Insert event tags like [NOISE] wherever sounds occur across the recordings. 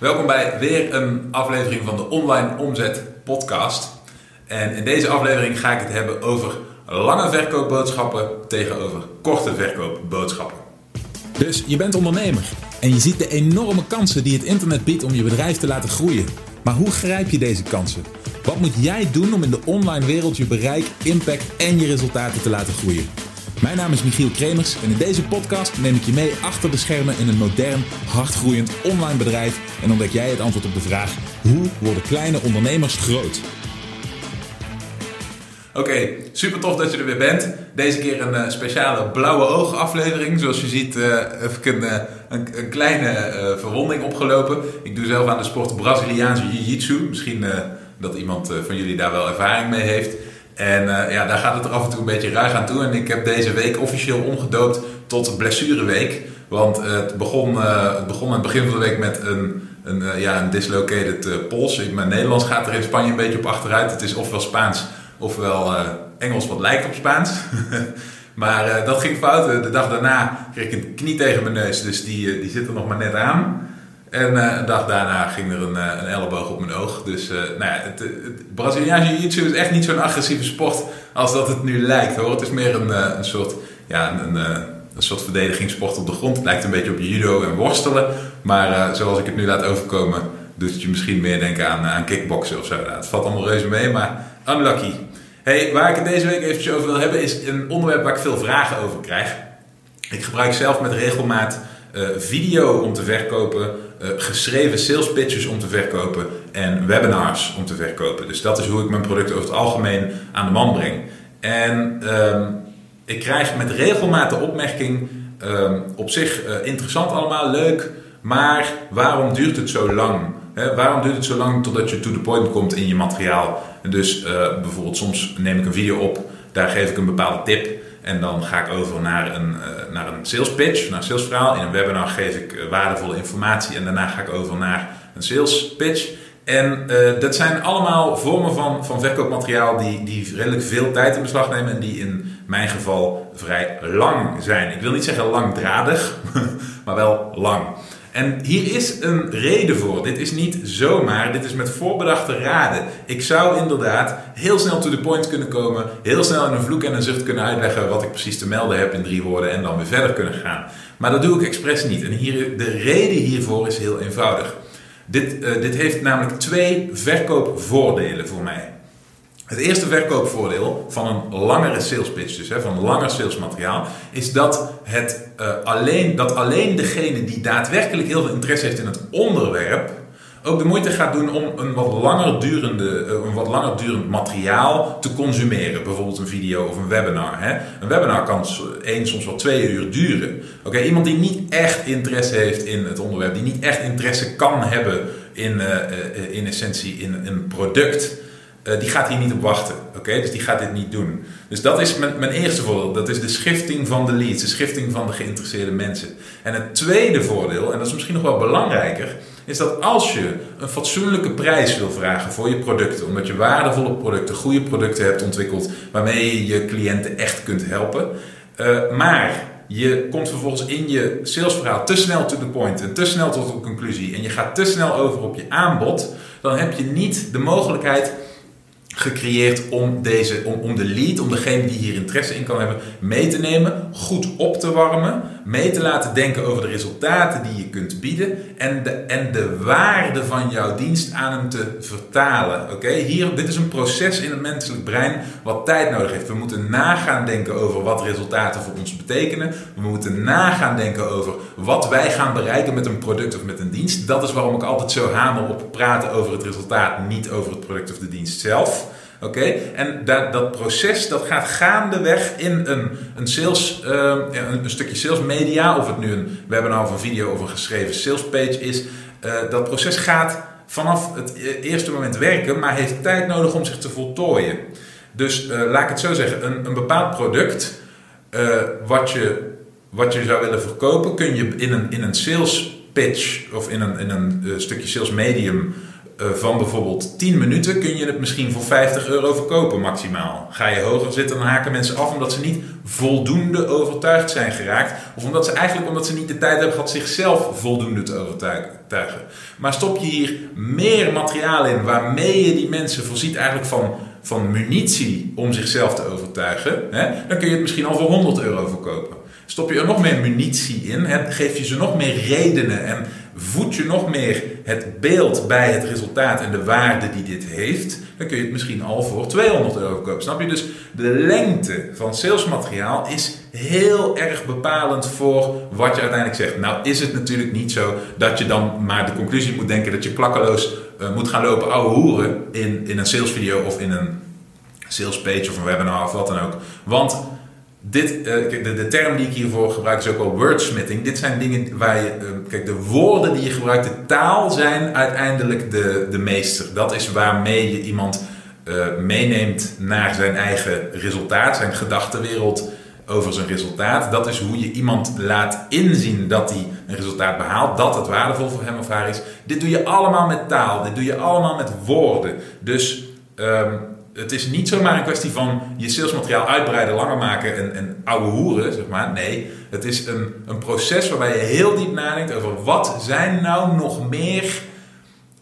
Welkom bij weer een aflevering van de Online Omzet Podcast. En in deze aflevering ga ik het hebben over lange verkoopboodschappen tegenover korte verkoopboodschappen. Dus je bent ondernemer en je ziet de enorme kansen die het internet biedt om je bedrijf te laten groeien. Maar hoe grijp je deze kansen? Wat moet jij doen om in de online wereld je bereik, impact en je resultaten te laten groeien? Mijn naam is Michiel Kremers en in deze podcast neem ik je mee achter de schermen in een modern, hardgroeiend online bedrijf en ontdek jij het antwoord op de vraag: hoe worden kleine ondernemers groot? Oké, super tof dat je er weer bent. Deze keer een uh, speciale blauwe oog aflevering. Zoals je ziet uh, heb ik een, uh, een, een, kleine verwonding opgelopen. Ik doe zelf aan de sport Braziliaanse Jiu-Jitsu. Misschien dat iemand van jullie daar wel ervaring mee heeft. En ja, daar gaat het er af en toe een beetje ruig aan toe. En ik heb deze week officieel omgedoopt tot blessureweek. Want het, begon, het begon aan het begin van de week met een, een, ja, een dislocated pols. Mijn Nederlands gaat er in Spanje een beetje op achteruit. Het is ofwel Spaans ofwel uh, Engels wat lijkt op Spaans. [LAUGHS] maar uh, dat ging fout. De dag daarna kreeg ik een knie tegen mijn neus, dus die, uh, die zit er nog maar net aan. En een dag daarna ging er een, een elleboog op mijn oog. Dus nou ja, het, Braziliaanse Jiu-Jitsu is echt niet zo'n agressieve sport als dat het nu lijkt hoor. Het is meer een, een soort, ja, een, een soort verdedigingssport op de grond. Het lijkt een beetje op judo en worstelen. Maar zoals ik het nu laat overkomen, doet het je misschien meer denken aan, aan kickboksen of zo. Nou, het valt allemaal reuze mee, maar unlucky. Hey, waar ik het deze week eventjes over wil hebben is een onderwerp waar ik veel vragen over krijg. Ik gebruik zelf met regelmaat uh, video om te verkopen, uh, geschreven sales pitches om te verkopen en webinars om te verkopen. Dus dat is hoe ik mijn product over het algemeen aan de man breng. En um, ik krijg met regelmaat de opmerking, um, op zich uh, interessant allemaal, leuk, maar waarom duurt het zo lang? Waarom duurt het zo lang totdat je to the point komt in je materiaal? Dus uh, bijvoorbeeld soms neem ik een video op, daar geef ik een bepaalde tip. En dan ga ik over naar een, uh, naar een sales pitch, naar een salesverhaal. In een webinar geef ik uh, waardevolle informatie en daarna ga ik over naar een sales pitch. En dat zijn allemaal vormen van, van verkoopmateriaal die, die redelijk veel tijd in beslag nemen en die in mijn geval vrij lang zijn. Ik wil niet zeggen langdradig, [LAUGHS] maar wel lang. En hier is een reden voor. Dit is niet zomaar, dit is met voorbedachte raden. Ik zou inderdaad heel snel to the point kunnen komen, heel snel in een vloek en een zucht kunnen uitleggen wat ik precies te melden heb in drie woorden en dan weer verder kunnen gaan. Maar dat doe ik expres niet. En hier, de reden hiervoor is heel eenvoudig. Dit, uh, dit heeft namelijk twee verkoopvoordelen voor mij. Het eerste verkoopvoordeel van een langere sales pitch, dus hè, van langer salesmateriaal, is dat, het, uh, alleen, dat alleen degene die daadwerkelijk heel veel interesse heeft in het onderwerp, ook de moeite gaat doen om een wat langer, durende, uh, een wat langer durend materiaal te consumeren. Bijvoorbeeld een video of een webinar. Hè. Een webinar kan één, soms wel twee uur duren. Oké, iemand die niet echt interesse heeft in het onderwerp, die niet echt interesse kan hebben in, uh, in essentie in een product. Uh, die gaat hier niet op wachten. Oké, dus die gaat dit niet doen. Dus dat is mijn, mijn, eerste voordeel. Dat is de schifting van de leads, de schifting van de geïnteresseerde mensen. En het tweede voordeel, en dat is misschien nog wel belangrijker, is dat als je een fatsoenlijke prijs wil vragen voor je producten, omdat je waardevolle producten, goede producten hebt ontwikkeld, waarmee je je cliënten echt kunt helpen, uh, maar je komt vervolgens in je salesverhaal te snel to the point en te snel tot een conclusie en je gaat te snel over op je aanbod, dan heb je niet de mogelijkheid gecreëerd om, deze, om, om de lead, om degene die hier interesse in kan hebben, mee te nemen, goed op te warmen, mee te laten denken over de resultaten die je kunt bieden en de, en de waarde van jouw dienst aan hem te vertalen. Oké, hier, dit is een proces in het menselijk brein wat tijd nodig heeft. We moeten nagaan denken over wat resultaten voor ons betekenen. We moeten nagaan denken over wat wij gaan bereiken met een product of met een dienst. Dat is waarom ik altijd zo hamer op praten over het resultaat, niet over het product of de dienst zelf. Oké, en dat, dat proces dat gaat gaandeweg in een, een, sales, uh, een, een, stukje sales media, of het nu een webinar of een video of een geschreven sales page is. Uh, dat proces gaat vanaf het eerste moment werken, maar heeft tijd nodig om zich te voltooien. Dus laat ik het zo zeggen, een, een bepaald product wat, je, wat je zou willen verkopen, kun je in een, in een sales pitch of in een, in een stukje sales medium van bijvoorbeeld 10 minuten kun je het misschien voor 50 euro verkopen maximaal. Ga je hoger zitten, dan haken mensen af omdat ze niet voldoende overtuigd zijn geraakt. Of omdat ze eigenlijk omdat ze niet de tijd hebben gehad zichzelf voldoende te overtuigen. Maar stop je hier meer materiaal in waarmee je die mensen voorziet eigenlijk van van munitie om zichzelf te overtuigen, hè, dan kun je het misschien al voor 100 euro verkopen. Stop je er nog meer munitie in, geef je ze nog meer redenen en voed je nog meer het beeld bij het resultaat en de waarde die dit heeft, dan kun je het misschien al voor 200 euro verkopen. Snap je? Dus de lengte van salesmateriaal is heel erg bepalend voor wat je uiteindelijk zegt. Nou is het natuurlijk niet zo dat je dan maar de conclusie moet denken dat je klakkeloos uh, moet gaan lopen ouwe hoeren in, in een salesvideo of in een salespage of een webinar of wat dan ook. Want dit, uh, de, de, term die ik hiervoor gebruik is ook wel wordsmithing. Dit zijn dingen waar je, uh, kijk, de woorden die je gebruikt, de taal zijn uiteindelijk de, de meester. Dat is waarmee je iemand uh, meeneemt naar zijn eigen resultaat, zijn gedachtenwereld over zijn resultaat. Dat is hoe je iemand laat inzien dat hij een resultaat behaalt, dat het waardevol voor hem of haar is. Dit doe je allemaal met taal, dit doe je allemaal met woorden. Dus um, het is niet zomaar een kwestie van je salesmateriaal uitbreiden, langer maken en, en ouwe hoeren, zeg maar. Nee, het is een, een proces waarbij je heel diep nadenkt over wat zijn nou nog meer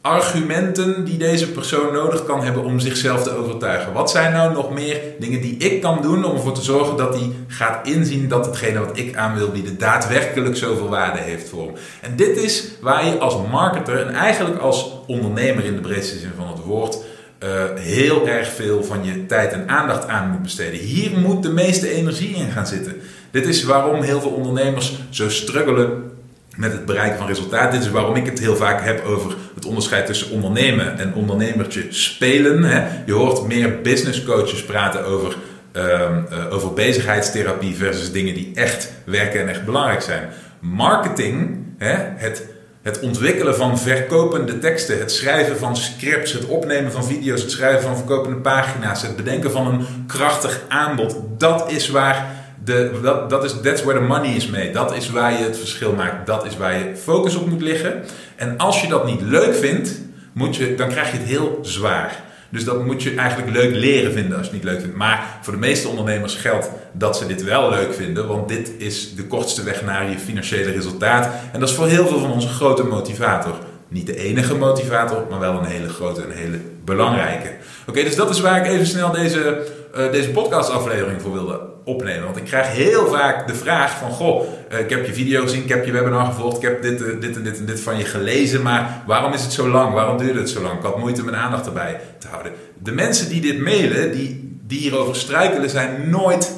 argumenten die deze persoon nodig kan hebben om zichzelf te overtuigen? Wat zijn nou nog meer dingen die ik kan doen om ervoor te zorgen dat hij gaat inzien dat hetgene wat ik aan wil bieden daadwerkelijk zoveel waarde heeft voor hem? En dit is waar je als marketer en eigenlijk als ondernemer in de breedste zin van het woord uh, heel erg veel van je tijd en aandacht aan moet besteden. Hier moet de meeste energie in gaan zitten. Dit is waarom heel veel ondernemers zo struggelen met het bereiken van resultaat. Dit is waarom ik het heel vaak heb over het onderscheid tussen ondernemen en ondernemertje spelen. Hè. Je hoort meer business coaches praten over, uh, uh, over bezigheidstherapie versus dingen die echt werken en echt belangrijk zijn. Marketing, hè, het het ontwikkelen van verkopende teksten, het schrijven van scripts, het opnemen van video's, het schrijven van verkopende pagina's, het bedenken van een krachtig aanbod. Dat is waar de, dat, dat is, that's where the money is made. Dat is waar je het verschil maakt. Dat is waar je focus op moet liggen. En als je dat niet leuk vindt, moet je, dan krijg je het heel zwaar. Dus dat moet je eigenlijk leuk leren vinden als je het niet leuk vindt. Maar voor de meeste ondernemers geldt dat ze dit wel leuk vinden, want dit is de kortste weg naar je financiële resultaat. En dat is voor heel veel van onze grote motivator. Niet de enige motivator, maar wel een hele grote en hele belangrijke. Oké, dus dat is waar ik even snel deze, uh, deze podcastaflevering voor wilde opnemen. Want ik krijg heel vaak de vraag van... Goh, uh, ik heb je video gezien, ik heb je webinar gevolgd... ik heb dit, uh, dit en dit en dit van je gelezen... maar waarom is het zo lang? Waarom duurde het zo lang? Ik had moeite mijn aandacht erbij te houden. De mensen die dit mailen, die, die hierover struikelen... zijn nooit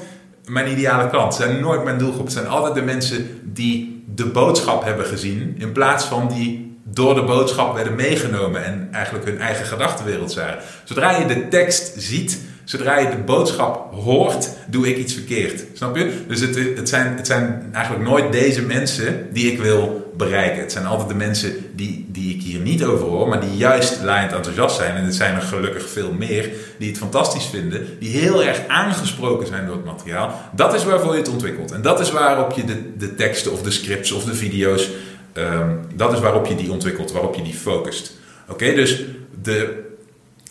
mijn ideale klant. Zijn nooit mijn doelgroep. Het zijn altijd de mensen die de boodschap hebben gezien... in plaats van die door de boodschap werden meegenomen en eigenlijk hun eigen gedachtenwereld zijn. Zodra je de tekst ziet, zodra je de boodschap hoort, doe ik iets verkeerd. Snap je? Dus het, het, zijn, het zijn eigenlijk nooit deze mensen die ik wil bereiken. Het zijn altijd de mensen die, die ik hier niet over hoor, maar die juist laaiend enthousiast zijn. En het zijn er gelukkig veel meer die het fantastisch vinden, die heel erg aangesproken zijn door het materiaal. Dat is waarvoor je het ontwikkelt. En dat is waarop je de, de teksten of de scripts of de video's Um, dat is waarop je die ontwikkelt, waarop je die focust. Oké, dus de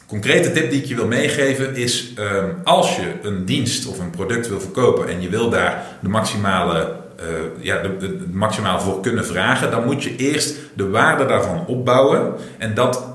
concrete tip die ik je wil meegeven is: um, als je een dienst of een product wil verkopen en je wil daar de maximale, uh, ja, de, maximaal voor kunnen vragen, dan moet je eerst de waarde daarvan opbouwen. En dat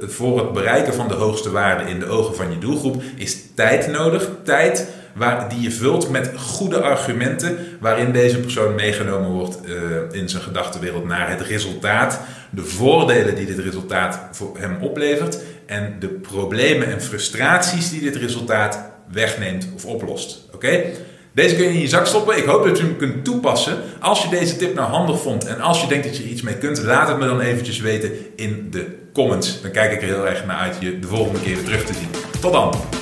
voor het bereiken van de hoogste waarde in de ogen van je doelgroep is tijd nodig. Tijd waar, die je vult met goede argumenten waarin deze persoon meegenomen wordt uh, in zijn gedachtenwereld naar het resultaat, de voordelen die dit resultaat voor hem oplevert en de problemen en frustraties die dit resultaat wegneemt of oplost. Oké? Deze kun je in je zak stoppen. Ik hoop dat je hem kunt toepassen. Als je deze tip nou handig vond en als je denkt dat je iets mee kunt, laat het me dan eventjes weten in de comments. Dan kijk ik er heel erg naar uit je de volgende keer weer terug te zien. Tot dan!